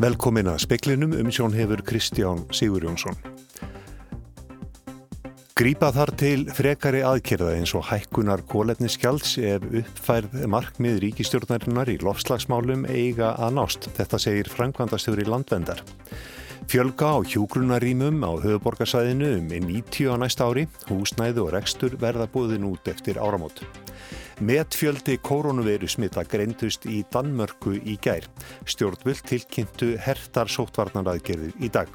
Velkomin að speklinum um sjón hefur Kristján Sigur Jónsson. Grípa þar til frekari aðkerða eins og hækkunar kólefniskjalds ef uppfærð markmið ríkistjórnarinnar í lofslagsmálum eiga að nást. Þetta segir Frankvandastjóri landvendar. Fjölga á hjúgrunarímum á höfuborgarsæðinu um 90 á næsta ári, húsnæðu og rekstur verða búðin út eftir áramót. Metfjöldi koronaviru smita greindust í Danmörku í gær. Stjórnvöld tilkynntu hertar sóttvarnaraðgerðir í dag.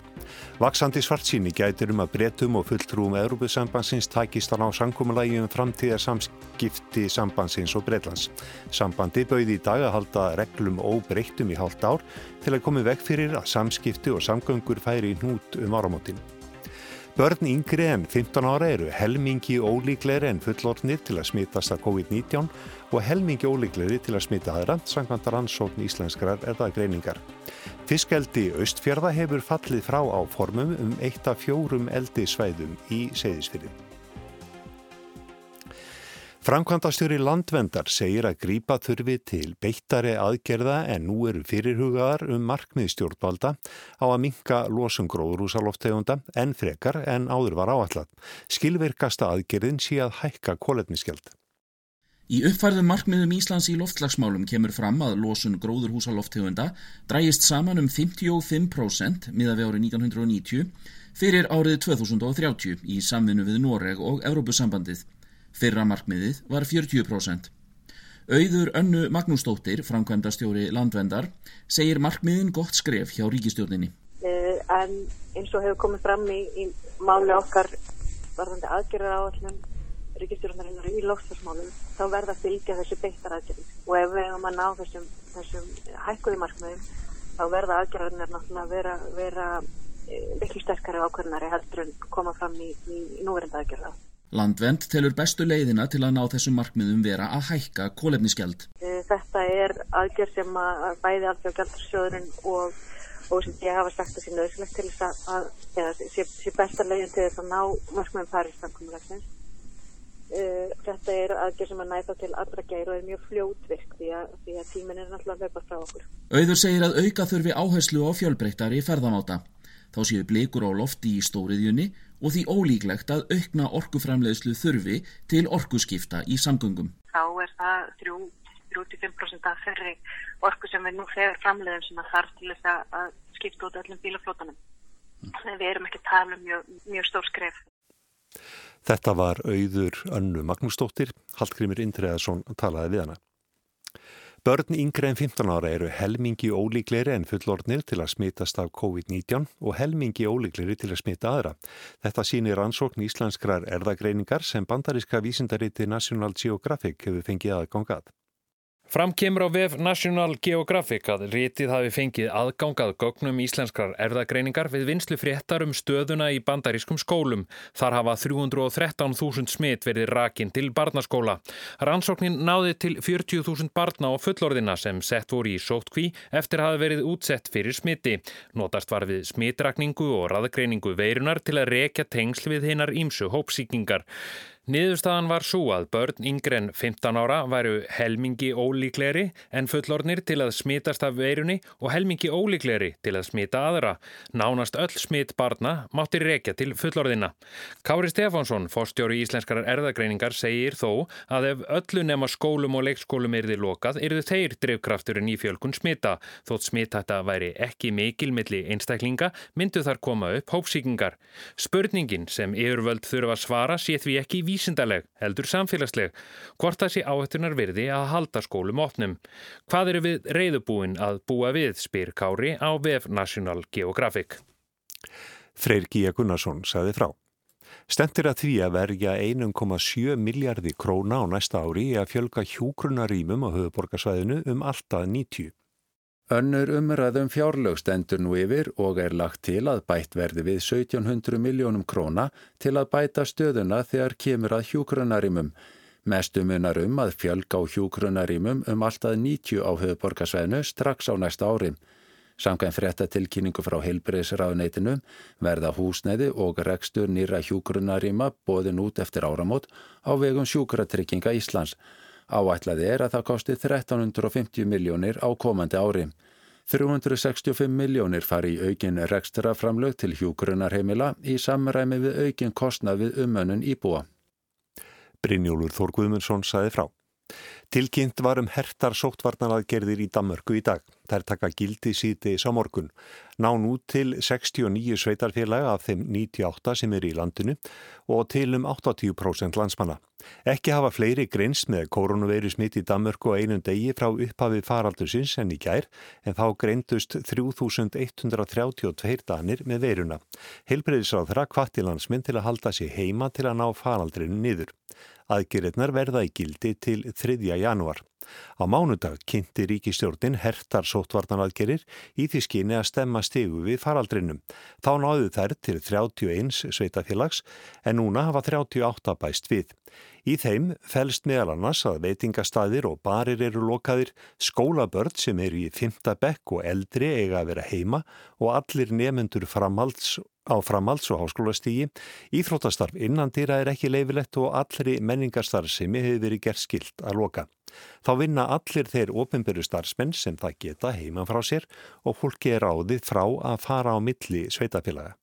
Vaksandi svartsýni gætir um að breytum og fulltrúum Európusambansins takist á samkómulagi um framtíðar samskipti sambansins og Breitlands. Sambandi bauði í dag að halda reglum óbreytum í hálft ár til að komi veg fyrir að samskipti og samgöngur færi í hnút um áramótin. Börn yngri en 15 ára eru helmingi ólíkleri en fullornir til að smitast af COVID-19 og helmingi ólíkleri til að smita aðra, sangkvæmt rannsókn íslenskrar erðagreiningar. Fiskeldi Östfjörða hefur fallið frá á formum um eitt af fjórum eldi svæðum í Seyðisfyrði. Framkvæmdastjóri landvendar segir að grípa þurfi til beittari aðgerða en nú eru fyrirhugaðar um markmið stjórnvalda á að minka losum gróðrúsaloftegunda en frekar en áður var áallat. Skilverkasta aðgerðin sé að hækka kólefniskjald. Í uppfærðum markmiðum Íslands í loftslagsmálum kemur fram að losun gróðurhúsaloftegunda drægist saman um 55% miða við árið 1990 fyrir árið 2030 í samvinnu við Noreg og Európusambandið. Fyrra markmiðið var 40%. Auður önnu Magnúsdóttir, framkvæmdastjóri landvendar, segir markmiðin gott skref hjá ríkistjórninni. Uh, en eins og hefur komið fram í, í máli okkar varðandi aðgerðar áallum ríkistjórnarinnar í lofstafsmálum, þá verða að fylgja þessu beittar aðgerðin. Og ef við hefum að ná þessum, þessum hækkuði markmiðum, þá verða aðgerðarnir náttúrulega að vera, vera eh, miklu sterkari ákveðnari heldur en koma fram í, í núverenda aðgerða. Landvend telur bestu leiðina til að ná þessum markmiðum vera að hækka kólefnisgjald. Eh, þetta er aðgjör sem að bæði alveg gjaldarsjóðurinn og, og sem ég hafa sagt að sé nöðsilegt til þess að, eða sé, sé besta leiðin til þess að ná markmiðum Paris samkvæmulegsins. Eh, þetta er aðgjör sem að næta til allra gæri og er mjög fljótvirk því að, því að tímin er náttúrulega að löpa frá okkur. Auður segir að auka þurfi áherslu á fjölbreyttari ferðamáta. Þá séu blikur á lofti í stóriðjunni og því ólíklegt að aukna orkuframleiðslu þurfi til orkuskipta í samgöngum. Þá er það 3-5% af ferri orku sem við nú þegar framleiðum sem að þarf til þess að skipta út öllum bílaflótanum. Þannig við erum ekki að tala um mjög, mjög stór skref. Þetta var auður önnu Magnúsdóttir, Hallgrímur Indreðarsson talaði við hana. Börn yngre en 15 ára eru helmingi ólíkleri en fullornir til að smitast af COVID-19 og helmingi ólíkleri til að smita aðra. Þetta sýnir ansókn íslenskrar erðagreiningar sem bandaríska vísindariti National Geographic hefur fengið aðgangað. Fram kemur á vef National Geographic að rítið hafi fengið aðgangað gögnum íslenskrar erðagreiningar við vinslu fréttar um stöðuna í bandarískum skólum. Þar hafa 313.000 smitt verið rakin til barnaskóla. Rannsóknin náði til 40.000 barna og fullorðina sem sett voru í sótkví eftir að hafa verið útsett fyrir smitti. Notast var við smittrakningu og raðgreiningu veirunar til að rekja tengsl við hinnar ímsu hópsíkingar. Niðurstaðan var svo að börn yngre en 15 ára væru helmingi ólíkleri en fullornir til að smitast af veirunni og helmingi ólíkleri til að smita aðra. Nánast öll smitt barna mátti rekja til fullorðina. Kári Stefánsson, fórstjóri íslenskar erðagreiningar, segir þó að ef öllu nema skólum og leikskólum erði lokað, erðu þeir drivkrafturinn í fjölkun smita. Þótt smittætta væri ekki mikil milli einstaklinga, myndu þar koma upp hópsíkingar. Spurningin sem yfirvöld þurfa að svara sé því ekki vísindaleg, heldur samfélagsleg, hvort það sé áhættunar virði að halda skólum opnum. Hvað eru við reyðubúin að búa við, spyr Kári á VF National Geographic. Freyr Gíja Gunnarsson saði frá. Stentir að því að verja 1,7 miljardi króna á næsta ári að fjölga hjúgrunarímum á höfuborgarsvæðinu um alltaf 90. Önnur umræðum fjárlög stendur nú yfir og er lagt til að bætt verði við 1700 miljónum króna til að bæta stöðuna þegar kemur að hjúgrunarímum. Mestu munar um að fjölga á hjúgrunarímum um alltaf 90 á höfuborgarsvæðinu strax á næsta ári. Samkvæm fréttatilkynningu frá heilbreyðsraðuneytinu verða húsneiði og rekstur nýra hjúgrunaríma bóðin út eftir áramót á vegum sjúkratrygginga Íslands. Áætlaði er að það kosti 1350 miljónir á komandi ári. 365 miljónir fari í aukin rekstraframlög til hjúgrunarheimila í samræmi við aukin kostnað við umönnun íbúa. Brynjólur Þór Guðmundsson saði frá. Tilkynnt var um hertar sóttvarnaraðgerðir í Damörku í dag. Þær taka gildi síðdeis á morgun. Ná nú til 69 sveitarfélaga af þeim 98 sem er í landinu og til um 80% landsmanna. Ekki hafa fleiri greins með koronaviru smitt í Damörku á einum degi frá upphafi faraldusins en í gær en þá greindust 3132 danir með veiruna. Helbreyðisráð þeirra kvatti landsminn til að halda sig heima til að ná faraldrinu niður. Aðgerðnar verða í gildi til 3. janúar. Á mánudag kynnti ríkistjórnin hertar sóttvarnanaðgerir í því skyni að stemma stegu við faraldrinum. Þá náðu þær til 31 sveitafélags en núna hafa 38 bæst við. Í þeim fælst meðal annars að veitingastæðir og barir eru lokaðir, skólabörn sem eru í fymta bekk og eldri eiga að vera heima og allir nefnendur framhalds á framhalds- og háskólastígi. Íþróttastarf innan dýra er ekki leifilegt og allri menningarstarfsemi hefur verið gert skilt að loka. Þá vinna allir þeir ofinbyrju starfsmenn sem það geta heima frá sér og fólki er áðið frá að fara á milli sveitafélaga.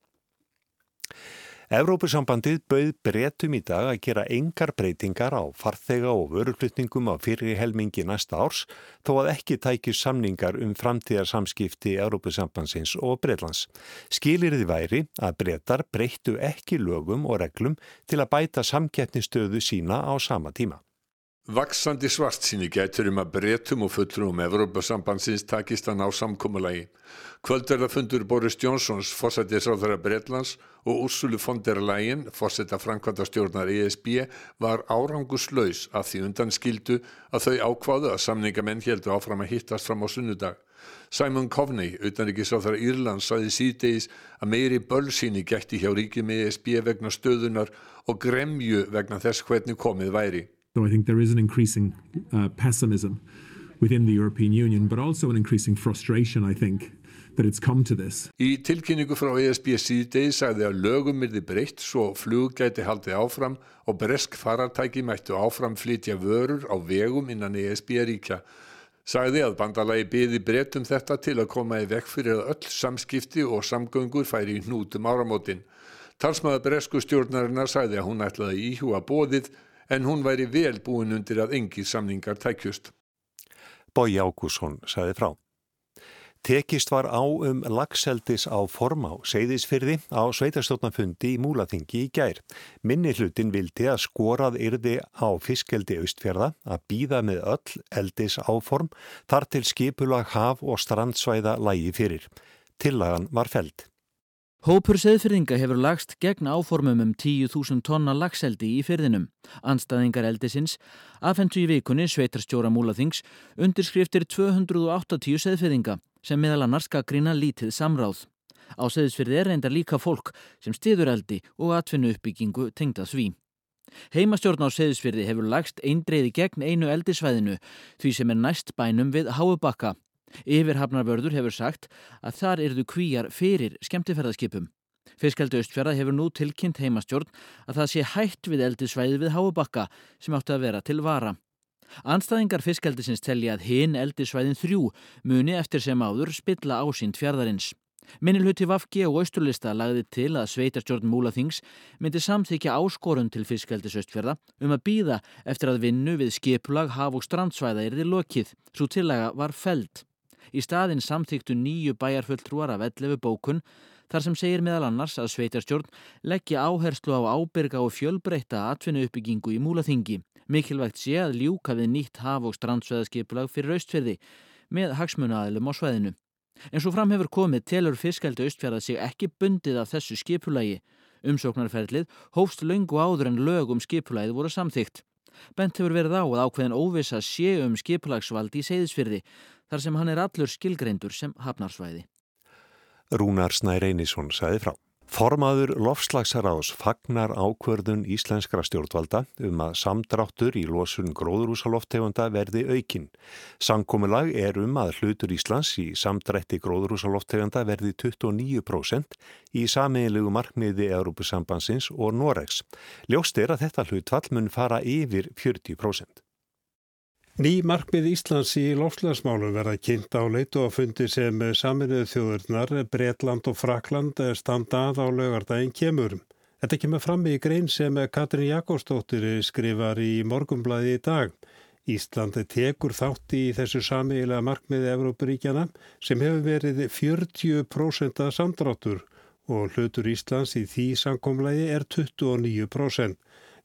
Evrópusambandið bauð breytum í dag að gera engar breytingar á farþega og vöruflutningum á fyrir helmingi næsta árs þó að ekki tækju samningar um framtíðarsamskipti Evrópusambandsins og Breitlands. Skilir þið væri að breytar breyttu ekki lögum og reglum til að bæta samkeppnistöðu sína á sama tíma. Vaksandi svart síni gætur um að breytum og fullrum Evrópasambandsins takist að ná samkómulagi. Kvöldverðafundur Boris Johnsons, fórsættisráðara Breitlands og Úrsulu von der Leyen, fórsætta framkvæmda stjórnar ESB, var áranguslaus að því undan skildu að þau ákváðu að samningamenn heldu áfram að hittast fram á sunnudag. Simon Coveney, utanrikiðsráðara Írlands, saði síðdeis að meiri bölsíni gætti hjá ríkjum ESB vegna stöðunar og gremju vegna þess hvernig komið væri. So I think there is an increasing uh, pessimism within the European Union, but also an increasing frustration, I think, that it's come to this. Í tilkynningu frá ESB síðdegi sagði að lögum er þið breytt svo flug gæti haldið áfram og bresk farartæki mættu áfram flytja vörur á vegum innan ESB ríkja. Sagði að bandalagi byði breytum þetta til að koma í vekk fyrir öll samskipti og samgöngur færi í hnútum áramótin. Talsmaður bresku stjórnarinnar sagði að hún ætlaði íhúa bóðið en hún væri vel búin undir að engi samningar tækjust. Bói Ágússon sagði frá. Tekist var á um lagseldis á formá seyðisfyrði á sveitarstofnafundi í Múlaþingi í gær. Minni hlutin vildi að skorað yrði á fiskeldi austfjörða að býða með öll eldis áform þar til skipulag haf og strandsvæða lægi fyrir. Tillagan var feld. Hópur seðfyrðinga hefur lagst gegn áformum um 10.000 tonna lagseldi í fyrðinum. Anstaðingar eldisins afhendu í vikunni sveitarstjóra Múlaþings undirskriftir 280 seðfyrðinga sem meðal annars gaggrína lítið samráð. Á seðsfyrði er reyndar líka fólk sem stiður eldi og atvinnu uppbyggingu tengda því. Heimastjórn á seðsfyrði hefur lagst eindreiði gegn einu eldisvæðinu því sem er næst bænum við Háubakka Yfirhafnarvörður hefur sagt að þar eruðu kvíjar fyrir skemmtifærðarskipum. Fiskaldi Östfjörða hefur nú tilkynnt heimastjórn að það sé hætt við eldisvæði við Háubakka sem áttu að vera til vara. Anstæðingar fiskaldisins telli að hinn eldisvæðin þrjú muni eftir sem áður spilla ásýnd fjörðarins. Minnilhutti Vafki og Östurlista lagði til að sveitarstjórn Múlaþings myndi samþykja áskorun til fiskaldis Östfjörða um að býða eftir að vinnu við skipulag haf og strandsvæða er þið lokið, svo tillaga var feld. Í staðin samþyktu nýju bæjarfulltrúar af 11 bókun þar sem segir meðal annars að sveitarstjórn leggja áherslu á ábyrga og fjölbreyta atvinnu uppbyggingu í múlaþingi. Mikilvægt sé að ljúka við nýtt haf- og strandsveðaskipulag fyrir austferði með hagsmunaðilum á sveðinu. En svo fram hefur komið telur fiskaldi austferða sig ekki bundið af þessu skipulagi. Umsóknarferðlið hófst löngu áður en lög um skipulagið voru samþygt. Bent hefur verið á að ákveðin óvisa sé um skipulagsvaldi í seyðisfyrði þar sem hann er allur skilgreindur sem hafnarsvæði. Rúnar Snær Einarsson sagði frá. Formaður lofslagsarás fagnar ákverðun íslenskra stjórnvalda um að samdráttur í losun gróðrúsaloftegunda verði aukin. Sankomulag er um að hlutur Íslands í samdrætti gróðrúsaloftegunda verði 29% í sameigilegu markmiði Európusambansins og Noregs. Ljóst er að þetta hlutfall mun fara yfir 40%. Ný markmið Íslands í lofslagsmálum verða kynnt á leitu og fundi sem saminuðu þjóðurnar, Bretland og Frakland standa að á lögardaginn kemur. Þetta kemur fram í grein sem Katrin Jakobsdóttir skrifar í morgumblaði í dag. Íslandi tekur þátt í þessu samiðilega markmiði Evrópuríkjana sem hefur verið 40% samdráttur og hlutur Íslands í því samkomlagi er 29%.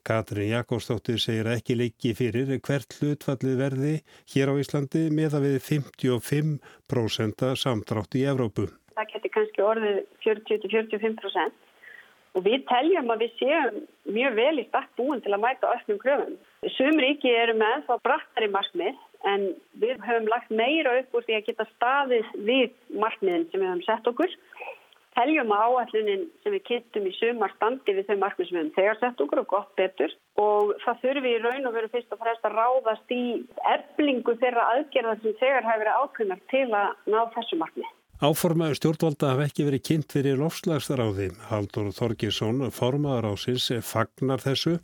Katrin Jakobsdóttir segir ekki leiki fyrir hvert hlutfallið verði hér á Íslandi meða við 55% samdrátt í Evrópu. Það getur kannski orðið 40-45% og við teljum að við séum mjög vel í stakk búin til að mæta öllum kröfum. Sum ríki eru með þá brattar í markmið en við höfum lagt meira upp úr því að geta staðið við markmiðin sem við höfum sett okkur. Teljum að áallunin sem við kynntum í sumar standi við þau markmið sem við höfum þegar sett okkur og gott betur og það þurfum við í raun og veru fyrst og fremst að ráðast í erflingu þeirra aðgerða sem þegar hafi verið ákveðnar til að ná þessu markmið. Áformaður stjórnvalda hafa ekki verið kynnt fyrir lofslagsráði. Haldur Þorgesson, formaður ásins, fagnar þessu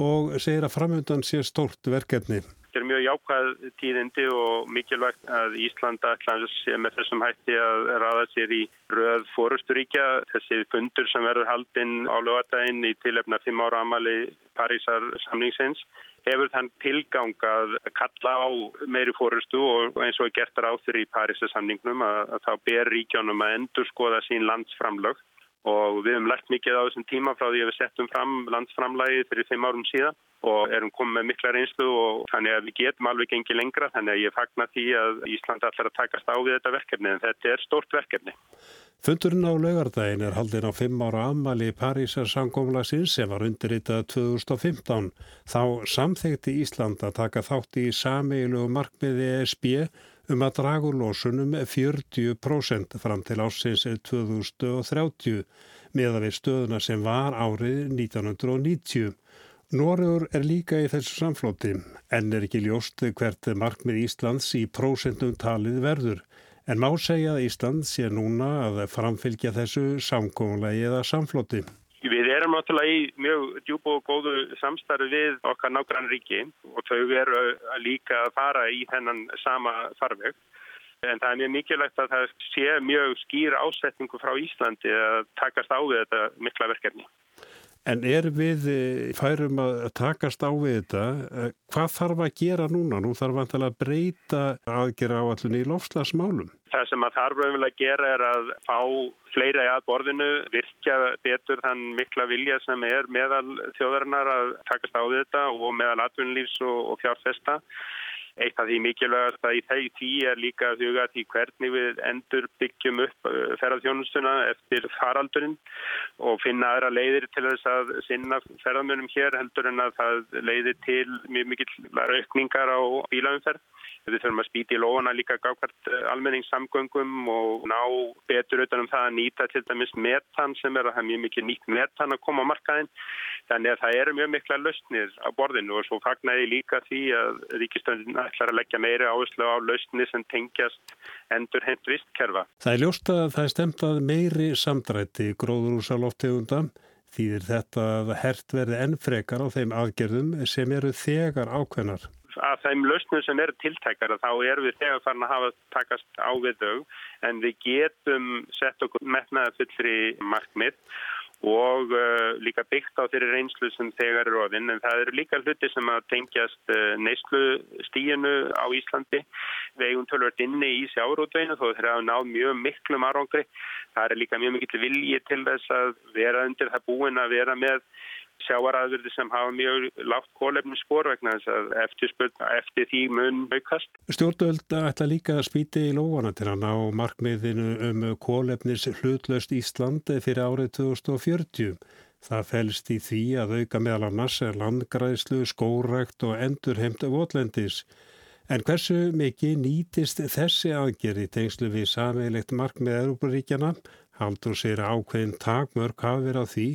og segir að framöndan sé stórt verkefni. Þetta er mjög jákvæð tíðindi og mikilvægt að Íslanda sé með þessum hætti að raða sér í röð fórusturíkja. Þessi fundur sem verður haldinn á lögadaginn í tilefna 5 ára amali Parísar samningsins hefur þann tilgang að kalla á meiri fórustu og eins og er gert ráþur í Parísasamningnum að, að þá ber ríkjónum að endur skoða sín landsframlög og við hefum lært mikið á þessum tíma frá því að við settum fram landsframlægi fyrir fimm árum síðan og erum komið með mikla reynslu og þannig að við getum alveg gengið lengra þannig að ég fagnar því að Ísland allar að takast á við þetta verkefni en þetta er stort verkefni. Fundurinn á laugardaginn er haldinn á fimm ára ammali Parísar sangómlagsins sem var undirritað 2015. Þá samþegti Ísland að taka þátt í sameilu markmiði ESB um að dragurlósunum 40% fram til ásins 2030 meða við stöðuna sem var árið 1990. Nóriður er líka í þessu samflóti en er ekki ljóst hvert markmið Íslands í prósentum talið verður. En má segja að Ísland sé núna að framfylgja þessu samkónulegi eða samfloti? Við erum náttúrulega í mjög djúb og góðu samstarfi við okkar nágrann ríki og þau eru líka að fara í þennan sama farveg. En það er mjög mikilvægt að það sé mjög skýr ásetningu frá Íslandi að takast á við þetta mikla verkefni. En er við eh, færum að takast á við þetta, eh, hvað þarf að gera núna? Nú þarf að breyta aðgera áallun í lofslagsmálum. Það sem að þarf að gera er að fá fleira í aðborðinu, virkja betur þann mikla vilja sem er meðal þjóðarinnar að takast á þetta og meðal atvinnlífs og, og fjárfesta. Eitt af því mikilvægast að í þegar tí er líka að huga því hvernig við endur byggjum upp uh, ferðarþjónustuna eftir faraldurinn og finna aðra leiðir til þess að sinna ferðarmönum hér heldur en að það leiðir til mjög mikill aukningar á bílaumferð. Við þurfum að spýti í lofana líka gákvært uh, almenningssamgöngum og ná betur utanum það að nýta til dæmis metan sem er að það er mjög mikið nýtt metan að koma á markaðin. Þannig að það eru mjög mikla lausnir á borðinu og svo fagnæði líka því að ríkistöndin ætlar að leggja meiri áherslu á lausnir sem tengjast endur hent vistkerfa. Það er ljóst að það er stemtað meiri samdrætti gróðurúsaloftegunda þýðir þetta hert verði ennfrekar á þeim aðgerðum sem eru þegar ákveðnar. Að þeim lausnum sem eru tiltækara þá erum við þegar farin að hafa takast á við þau en við getum sett okkur metnaða fullri markmið og uh, líka byggt á þeirri reynslu sem þegar eru ofinn en það eru líka hluti sem að tengjast uh, neyslu stíinu á Íslandi. Við eigum tölvört inni í sjárótveginu þó þeir hafa náð mjög miklu margóngri það er líka mjög mikill vilji til þess að vera undir það búin að vera með sjávaræðurði sem hafa mjög látt kólefni spór vegna þess að eftir, eftir því mun aukast. Stjórnvöld ætla líka að spýti í lóana til að ná markmiðinu um kólefnis hlutlaust Íslandi fyrir árið 2040. Það fælst í því að auka meðal annars landgræðslu, skórækt og endurheimt votlendis. En hversu mikið nýtist þessi aðgerði tengslu við sameilegt markmið Európaríkjana? Haldur sér ákveðin takmörk hafi verið á því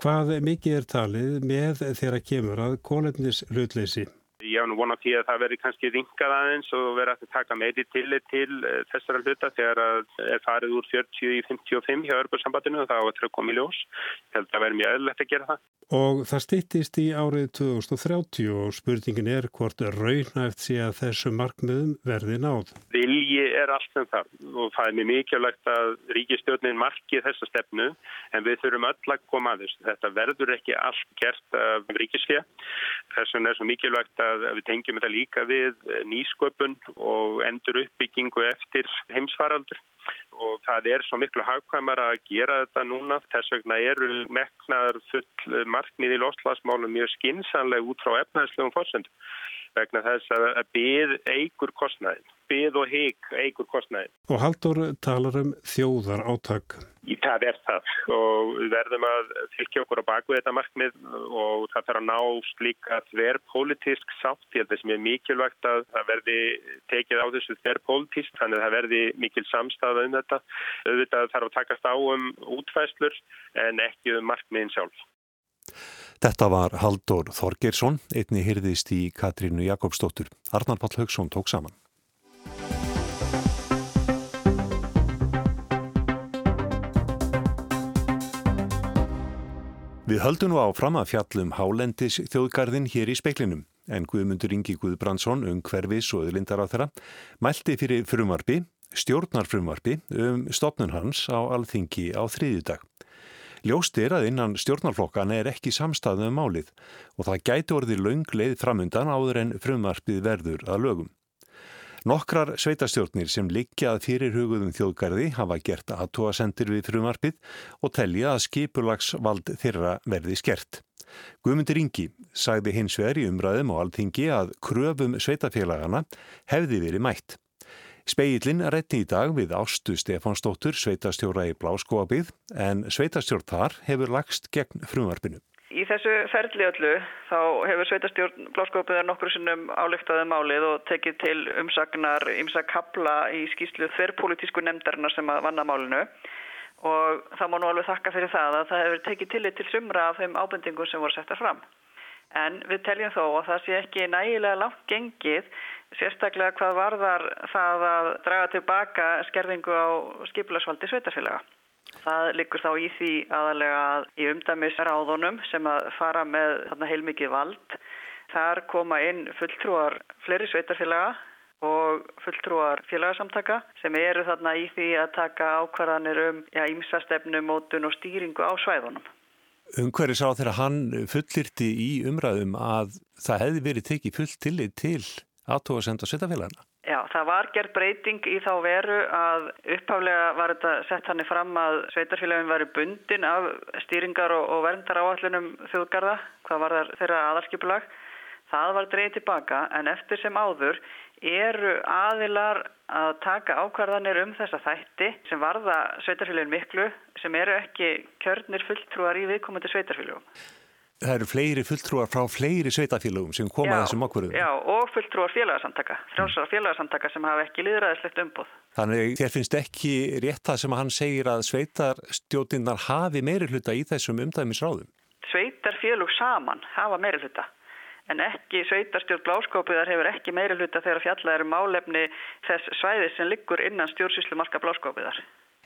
Hvað mikið er talið með þeirra kemur að kólefnis hlutleysi? Ég hef nú vonað því að það veri kannski ringað aðeins og veri að taka meiri tillit til uh, þessara hluta þegar það er farið úr 40 í 55 hjá örbursambandinu og það á að trökk om í ljós. Ég held að það veri mjög öðlegt að gera það. Og það stýttist í árið 2030 og spurningin er hvort raunæft sé að þessu markmiðum verði náð. Vilji er allt sem það og það er mjög mikilvægt að ríkistjórnin marki þessa stefnu en við þurfum öll að koma að þessu. Þetta verður ekki allt gert af ríkisfjö. Þess vegna er svo mikilvægt að við tengjum þetta líka við nýsköpun og endur uppbyggingu eftir heimsfaraldur og það er svo miklu hagkvæmar að gera þetta núna. Þess vegna eru meknar full marknið í loslasmálum mjög skinsanleg út frá efnæðslegum fórsendum vegna þess að byð eigur kostnæðin, byð og hík eigur kostnæðin. Og Haldur talar um þjóðar áttak. Í það er það og við verðum að fylgja okkur á baku þetta markmið og það þarf að ná slíka þverrpolítisk sátt. Ég held að það er mikilvægt að það verði tekið á þessu þverrpolítisk þannig að það verði mikil samstafa um þetta. Auðvitað þarf að takast á um útfæslur en ekki um markmiðin sjálf. Þetta var Haldur Þorgersson, einni hyrðist í Katrínu Jakobsdóttur. Arnar Pall Haugsson tók saman. Við höldum nú áfram að fjallum Hálendis þjóðgarðin hér í speiklinum en Guðmundur Ingi Guðbrandsson um hverfis og öðlindar á þeirra mælti fyrir frumarbi, stjórnarfrumarbi um stopnun hans á alþingi á þriðjudag. Ljóst er að innan stjórnarflokkana er ekki samstæðum um málið og það gæti orði laung leið framundan áður en frumarpið verður að lögum. Nokkrar sveitastjórnir sem liggja að fyrirhugðum þjóðgarði hafa gert aðtóasendir við frumarpið og telja að skipulagsvald þeirra verði skert. Guðmundur Ingi sagði hins vegar í umræðum og alþingi að kröfum sveitafélagana hefði verið mætt. Speillin rétti í dag við Ástu Stefánsdóttur sveitastjóra í Bláskóabið en sveitastjórn þar hefur lagst gegn frumarpinu. Í þessu ferli öllu þá hefur Sveitarstjórn Bláskópiðar nokkur sinnum álíktaði um málið og tekið til umsagnar ymsa kapla í skýslu þverrpolítísku nefndarinnar sem að vanna málinu og það má nú alveg þakka fyrir það að það hefur tekið tillit til sumra af þeim ábendingum sem voru settar fram. En við teljum þó að það sé ekki nægilega langt gengið sérstaklega hvað varðar það að draga tilbaka skerðingu á skipilagsvaldi sveitarfélaga. Það liggur þá í því aðalega í umdæmisráðunum sem að fara með þarna heilmikið vald. Þar koma inn fulltrúar fleiri sveitarfélaga og fulltrúar félagsamtaka sem eru þarna í því að taka ákvarðanir um ímsastefnu, mótun og stýringu á svæðunum. Umhverju sá þegar hann fullirti í umræðum að það hefði verið tekið fullt tillit til aðtóðasend og sveitafélagana? Já, það var gerð breyting í þá veru að upphaflega var þetta sett hann fram að sveitarfélagin væri bundin af stýringar og, og verndar áallunum þjóðgarða, hvað var þeirra aðarskipulag. Það var dreyið tilbaka en eftir sem áður eru aðilar að taka ákvarðanir um þessa þætti sem varða sveitarfélagin miklu sem eru ekki kjörnir fulltrúar í viðkomandi sveitarfélagum það eru fleiri fulltrúar frá fleiri sveitafélagum sem koma já, þessum ákvörðum. Já, og fulltrúar félagsamtaka, frjálsara félagsamtaka sem hafa ekki liðræðislegt umbúð. Þannig þér finnst ekki rétt það sem hann segir að sveitarstjótinnar hafi meiri hluta í þessum umdæmisráðum? Sveitarfélug saman hafa meiri hluta. En ekki sveitarstjórn bláskópiðar hefur ekki meiri hluta þegar fjallað eru um málefni þess svæði sem liggur innan stjórnsýslu marka bláskópiðar.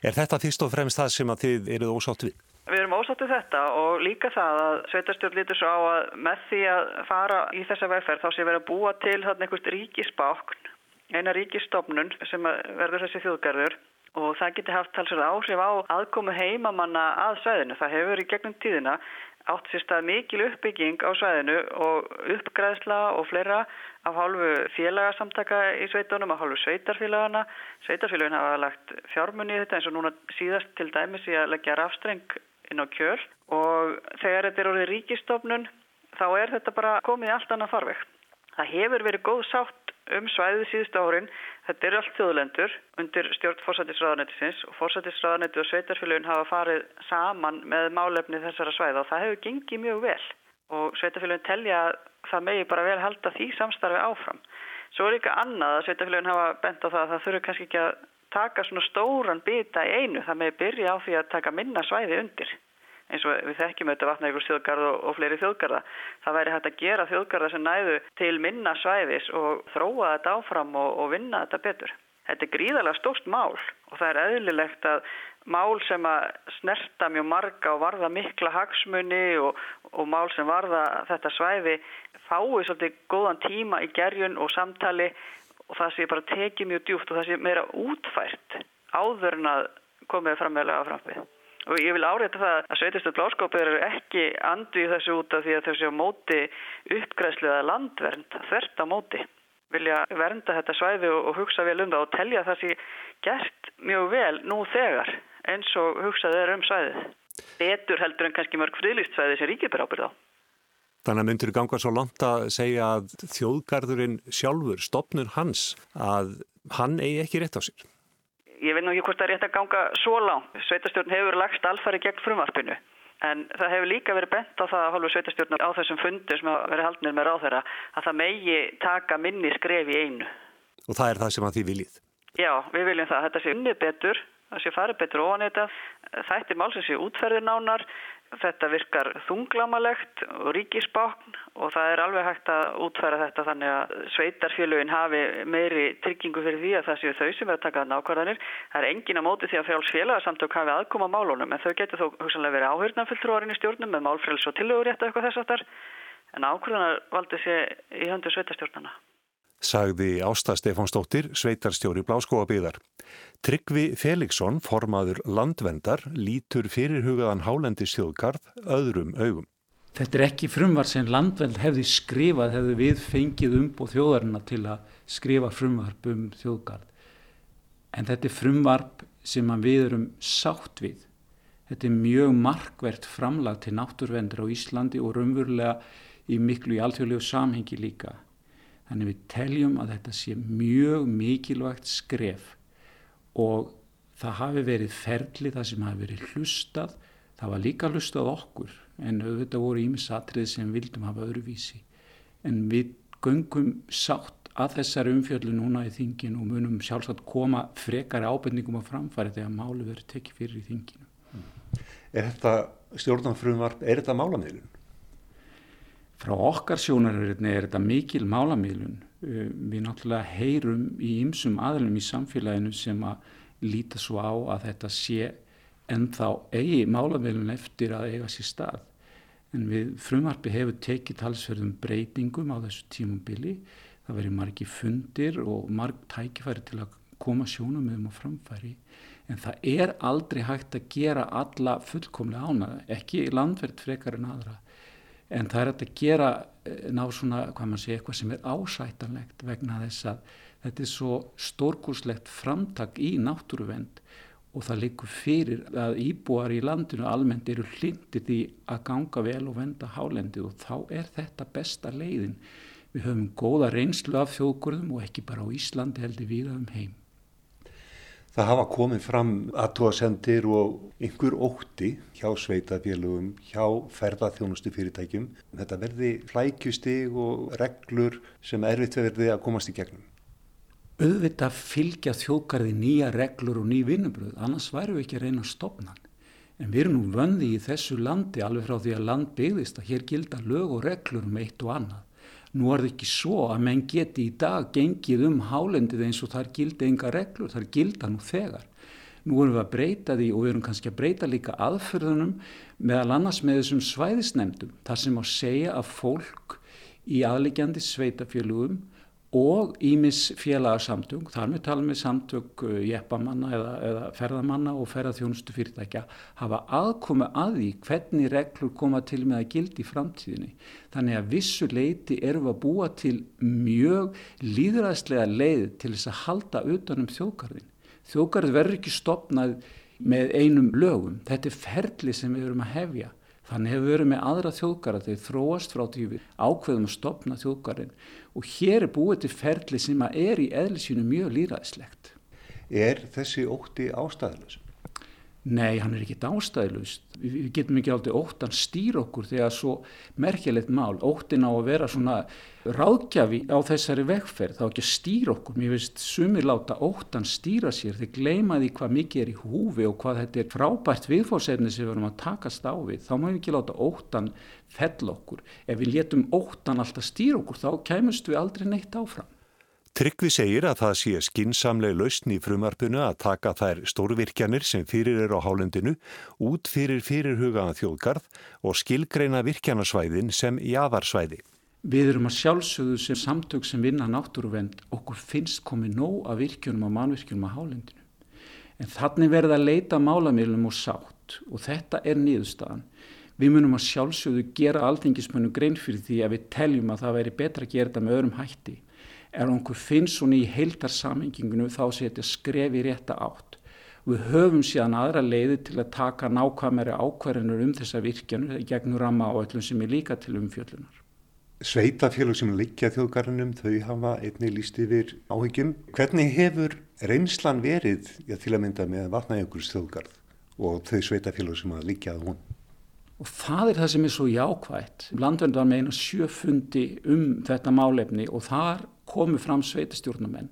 Er þetta fyrst og fremst það sem að þið eruð ósátt við? Við erum ósáttu þetta og líka það að sveitarstjórn lítur svo á að með því að fara í þessa vegferð þá sé verið að búa til þarna einhvert ríkisbákn, eina ríkistofnun sem verður þessi þjóðgarður og það geti haft talsverð áhrif á aðkomu heimamanna að sveðinu. Það hefur í gegnum tíðina átt sér stað mikil uppbygging á svæðinu og uppgræðsla og fleira af hálfu félagasamtaka í sveitunum, af hálfu sveitarfélagana. Sveitarfélagin hafa lagt fjármunni í þetta eins og núna síðast til dæmis í að leggja rafstreng inn á kjöl og þegar þetta er orðið ríkistofnun þá er þetta bara komið í allt annað farveg. Það hefur verið góð sátt um svæðið síðustu árin. Þetta eru allt þjóðlendur undir stjórn fórsættisraðanettisins og fórsættisraðanetti og sveitarfélagin hafa farið saman með málefni þessara svæða og það hefur gengið mjög vel og sveitarfélagin telja að það megi bara vel halda því samstarfi áfram. Svo er líka annað að sveitarfélagin hafa bent á það að það þurfu kannski ekki að taka svona stóran bita í einu. Það með byrja á því að taka minna svæði undir. Eins og við þekkjum auðvitað vatnaríkurs þjóðgarð og, og fleiri þjóðgarða. Það væri hægt að gera þjóðgarða sem næðu til minna svæðis og þróa þetta áfram og, og vinna þetta betur. Þetta er gríðarlega stórt mál og það er eðlilegt að mál sem að snerta mjög marga og varða mikla hagsmunni og, og mál sem varða þetta svæði fái svolítið góðan tíma í gerjun og samtali og það sé bara tekið mjög djúft og það sé meira útfært áður en að komið fram með laga framfið. Og ég vil áreita það að sveitistöð bláskópið eru ekki andið þessu út af því að þessu móti uppgræslega landvernd, þvert á móti. Vilja vernda þetta svæði og, hugsa vel um það og telja það sé gert mjög vel nú þegar eins og hugsað er um svæðið. Betur heldur en kannski mörg frílist svæði sem ríkir ber ábyrð á. Þannig að myndur ganga svo langt að segja að þjóðgarðurinn sjálfur, stopnur hans, að hann eigi ekki rétt á sér ég veit nú ekki hvort það er rétt að ganga svo langt. Sveitastjórn hefur lagst alfari gegn frumvarpinu. En það hefur líka verið bent á það að hálfu sveitastjórnar á þessum fundir sem hafa verið haldnir með ráðherra að það megi taka minni skref í einu. Og það er það sem að þið viljið? Já, við viljum það. Þetta sé unnið betur, það sé farið betur ofan þetta. Þættir málsins sé útferðir nánar Þetta virkar þunglamalegt og ríkisbákn og það er alveg hægt að útfæra þetta þannig að sveitarfélögin hafi meiri tryggingu fyrir því að það séu þau sem verður að taka nákvæðanir. Það er engin að móti því að frjálsfélagsamtök hafi aðkoma málunum en þau getur þó hugsanlega verið áhörnafylltrúarinn í stjórnum með málfræls og tillögurétt og eitthvað þess aftar en ákvæðanar valdi sér í höndu sveitarstjórnana sagði Ásta Stefánsdóttir, sveitarstjóri Bláskóabíðar. Tryggvi Felixson, formaður landvendar, lítur fyrirhugaðan hálendi stjóðgarð öðrum augum. Þetta er ekki frumvar sem landvend hefði skrifað, hefði við fengið umbúð þjóðarina til að skrifa frumvarp um þjóðgarð. En þetta er frumvarp sem við erum sátt við. Þetta er mjög markvert framlag til náttúrvendur á Íslandi og raunverulega í miklu í alþjóðlegu samhengi líka. Þannig við teljum að þetta sé mjög mikilvægt skref og það hafi verið ferli það sem hafi verið hlustað, það var líka hlustað okkur en auðvitað voru ímisatrið sem vildum hafa öðruvísi. En við göngum sátt að þessari umfjöldu núna í þingin og munum sjálfsagt koma frekari ábendingum á framfæri þegar málu verið tekið fyrir í þinginu. Er þetta stjórnanfrumvarp, er þetta málamilun? Frá okkar sjónarverðinni er þetta mikil málamílun. Uh, við náttúrulega heyrum í ymsum aðlum í samfélaginu sem að líta svo á að þetta sé en þá eigi málamílun eftir að eiga sér stað. En við frumarpi hefur tekið talsverðum breytingum á þessu tímubili. Það verið margi fundir og marg tækifæri til að koma sjónum með um að framfæri. En það er aldrei hægt að gera alla fullkomlega ánaða, ekki landverð frekar en aðra en það er að gera eh, ná svona, hvað maður sé, eitthvað sem er ásætanlegt vegna þess að þetta er svo stórkurslegt framtak í náttúruvend og það likur fyrir að íbúar í landinu almennt eru hlindið í að ganga vel og venda hálendið og þá er þetta besta leiðin. Við höfum góða reynslu af þjóðgurðum og ekki bara á Íslandi heldur við um heim. Það hafa komið fram aðtóasendir og einhver ótti hjá sveitafélugum, hjá ferðarþjónustu fyrirtækjum. Þetta verði flækjustig og reglur sem erfitt verði að komast í gegnum. Auðvitað fylgja þjókarði nýja reglur og ný vinnubröð, annars væru við ekki að reyna að stopna. En við erum nú vöndi í þessu landi alveg frá því að land byggðist að hér gilda lög og reglur um eitt og annað. Nú er það ekki svo að menn geti í dag gengið um hálendið eins og þar gildi enga reglur, þar gilda nú þegar. Nú erum við að breyta því og við erum kannski að breyta líka aðfyrðunum meðal annars með þessum svæðisnemdum. Það sem á segja að fólk í aðlegjandi sveitafélugum og ímis félagsamtök, þar með tala með samtök uh, jeppamanna eða, eða ferðamanna og ferðarþjónustu fyrirtækja, hafa aðkomi að því hvernig reglur koma til með að gildi í framtíðinni. Þannig að vissu leiti við að búa til mjög líðræðslega leið til þess að halda utanum þjókarðin. Þjókarð verður ekki stopnað með einum lögum. Þetta er ferli sem við erum að hefja. Þannig hefur við verið með aðra þjóðgara þegar þróast frá því við ákveðum að stopna þjóðgarin og hér er búið til ferli sem er í eðlisínu mjög líraðislegt. Er þessi ótti ástæðilegs? Nei, hann er ekki ástæðilust. Við getum ekki aldrei óttan stýr okkur þegar svo merkjulegt mál. Óttin á að vera svona ráðgjafi á þessari vegferð, þá ekki að stýra okkur. Mér finnst sumir láta óttan stýra sér, þeir gleymaði hvað mikið er í húfi og hvað þetta er frábært viðfórsefni sem við verum að takast á við. Þá má við ekki láta óttan fell okkur. Ef við letum óttan alltaf stýra okkur, þá kemust við aldrei neitt áfram. Tryggvi segir að það sé skinsamleg lausn í frumarpunu að taka þær stórvirkjanir sem fyrir eru á hálendinu út fyrir fyrirhugaðan þjóðgarð og skilgreina virkjanasvæðin sem jáðarsvæði. Við erum að sjálfsögðu sem samtök sem vinna náttúruvend okkur finnst komið nóg af virkjunum og mannvirkjunum á hálendinu. En þannig verða að leita málamilum og sátt og þetta er nýðustafan. Við munum að sjálfsögðu gera alþingismunum grein fyrir því að við teljum að það væri betra að gera þetta með öðrum hætti er einhver finnst svona í heildarsamenginginu þá sé þetta skref í rétta átt. Við höfum síðan aðra leiði til að taka nákvæmari ákvarðinur um þessa virkjanu gegnum ramma á öllum sem er líka til umfjöllunar. Sveitafélug sem liggja þjóðgarðinum, þau hafa einni líst yfir áhyggjum. Hvernig hefur reynslan verið já, til að mynda með vatnajökuls þjóðgarð og þau sveitafélug sem að liggja að hún? Og það er það sem er svo jákvægt. Landvernd var með eina sjöfundi um þetta málefni og þar komu fram sveitastjórnumenn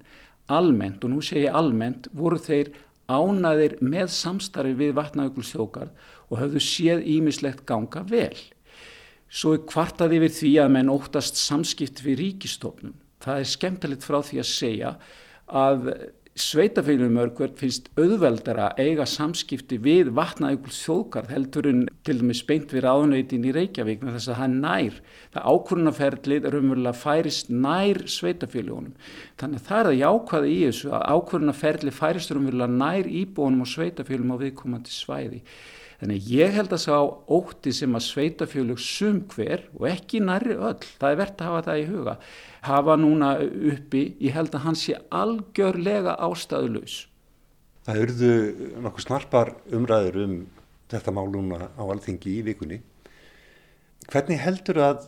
almennt, og nú sé ég almennt, voru þeir ánaðir með samstarfi við vatnaugulsjókar og höfðu séð ímislegt ganga vel. Svo er kvartaði við því að menn óttast samskipt við ríkistofnum. Það er skemmtilegt frá því að segja að sveitafélum örkverð finnst auðveldara eiga samskipti við vatnaðjökuls þjóðgarð heldur en til dæmis beint við ráðnöytin í Reykjavík með þess að það nær, það ákvörunarferðlið er umverulega færist nær sveitaféljónum. Þannig að það er að jákvæða í þessu að ákvörunarferðlið færist umverulega nær íbúinum og sveitafélum á viðkomandi svæði. Þannig ég held að sá ótti sem að sveitafjölug sum hver og ekki næri öll, það er verðt að hafa það í huga, hafa núna uppi, ég held að hann sé algjörlega ástæðulegs. Það eruðu nokkuð snarpar umræður um þetta máluna á alþingi í vikunni. Hvernig heldur að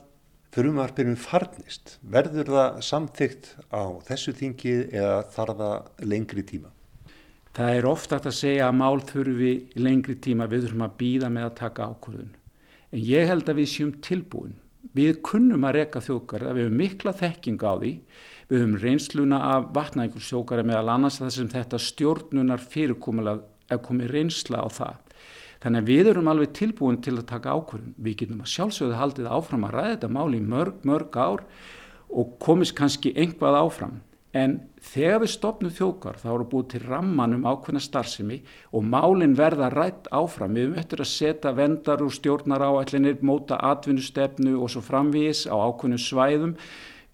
frumarpinum farnist? Verður það samþygt á þessu þingi eða þarf það lengri tíma? Það er ofta að segja að mál þurfi lengri tíma við þurfum að býða með að taka ákvörðun. En ég held að við séum tilbúin. Við kunnum að reka þjókara, við höfum mikla þekking á því, við höfum reynsluna af vatnækursjókara meðal annars þar sem þetta stjórnunar fyrirkomulega er komið reynsla á það. Þannig að við erum alveg tilbúin til að taka ákvörðun. Við getum að sjálfsögðu haldið áfram að ræða þetta mál í mörg, mörg ár og komist kannski einhvað áfram. En þegar við stopnum þjókar þá eru búið til ramman um ákveðna starfsemi og málinn verða rætt áfram. Við eftir að setja vendar og stjórnar áætlinir, móta atvinnustefnu og svo framvís á ákveðnum svæðum.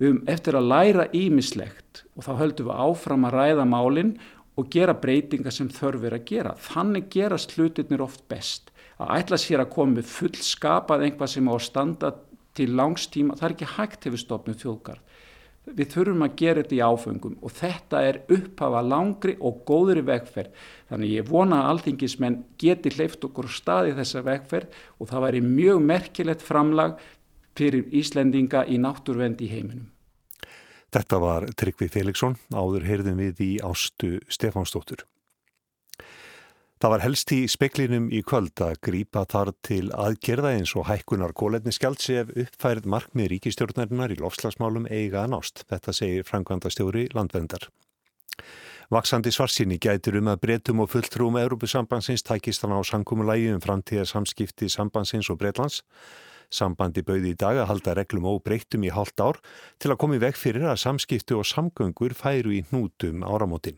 Við höfum eftir að læra ímislegt og þá höldum við áfram að ræða málinn og gera breytinga sem þörfir að gera. Þannig gerast hlutirnir oft best. Að ætla sér að koma með fullskapað einhvað sem á að standa til langstíma, það er ekki hægt hefur stopnum þjókar við þurfum að gera þetta í áfengum og þetta er upphafa langri og góðri vegferð þannig ég vona að alþingismenn geti hleyft okkur staði þessa vegferð og það væri mjög merkilegt framlag fyrir Íslendinga í náttúrvend í heiminum. Þetta var Tryggvi Felixson, áður heyrðum við í ástu Stefánsdóttur. Það var helst í speklinum í kvöld að grípa þar til aðgerða eins og hækkunar kólefniskjald sef uppfærið markmið ríkistjórnarinnar í lofslagsmálum eiga að nást. Þetta segir Frankvandastjóri landvendar. Vaksandi svarsinni gætur um að breytum og fulltrúum Európusambansins tækist hann á sankumulagi um framtíða samskipti sambansins og Breitlands. Sambandi bauði í dag að halda reglum og breytum í hálft ár til að komi veg fyrir að samskipti og samgöngur færu í hnútum áramótin.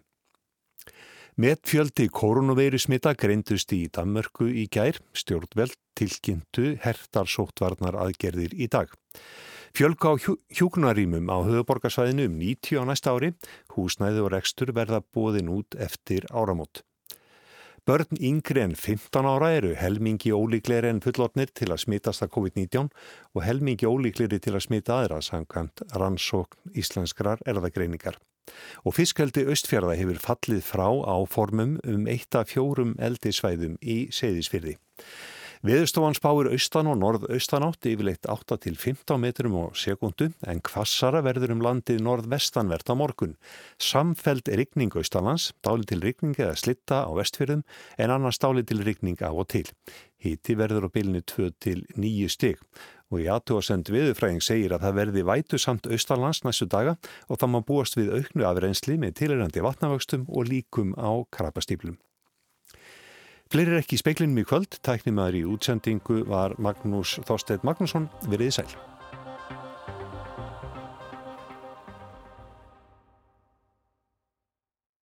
Metfjöldi koronaveirusmita greindust í Danmörku í gær, stjórnveld tilkynntu hertar sóttvarnar aðgerðir í dag. Fjölga á hjúknarímum á höfuborgarsvæðinu um 90 á næsta ári, húsnæði og rekstur verða bóðin út eftir áramót. Börn yngri en 15 ára eru helmingi ólíkleri en fullotnir til að smitast að COVID-19 og helmingi ólíkleri til að smita aðra samkvæmt rannsókn íslenskrar erðagreiningar. Og fiskaldi Östfjörða hefur fallið frá á formum um eitt af fjórum eldisvæðum í Seyðisfyrði. Veðustofan spáir austan og norðaustanátt yfirleitt 8 til 15 metrum á sekundu en kvassara verður um landið norðvestanvert á morgun. Samfeld rigning austanlands, dáli til rigning eða slitta á vestfjörðum en annars dáli til rigning á og til. Híti verður á bylnu 2 til 9 stygg og í aðtóasend viðufræðing segir að það verði vætu samt austanlands næstu daga og það má búast við auknu af reynsli með tilirandi vatnavöxtum og líkum á krabastýplum. Fleiri ekki í speiklinum í kvöld, tæknimaður í útsendingu var Magnús Þorstedt Magnússon, veriði sæl.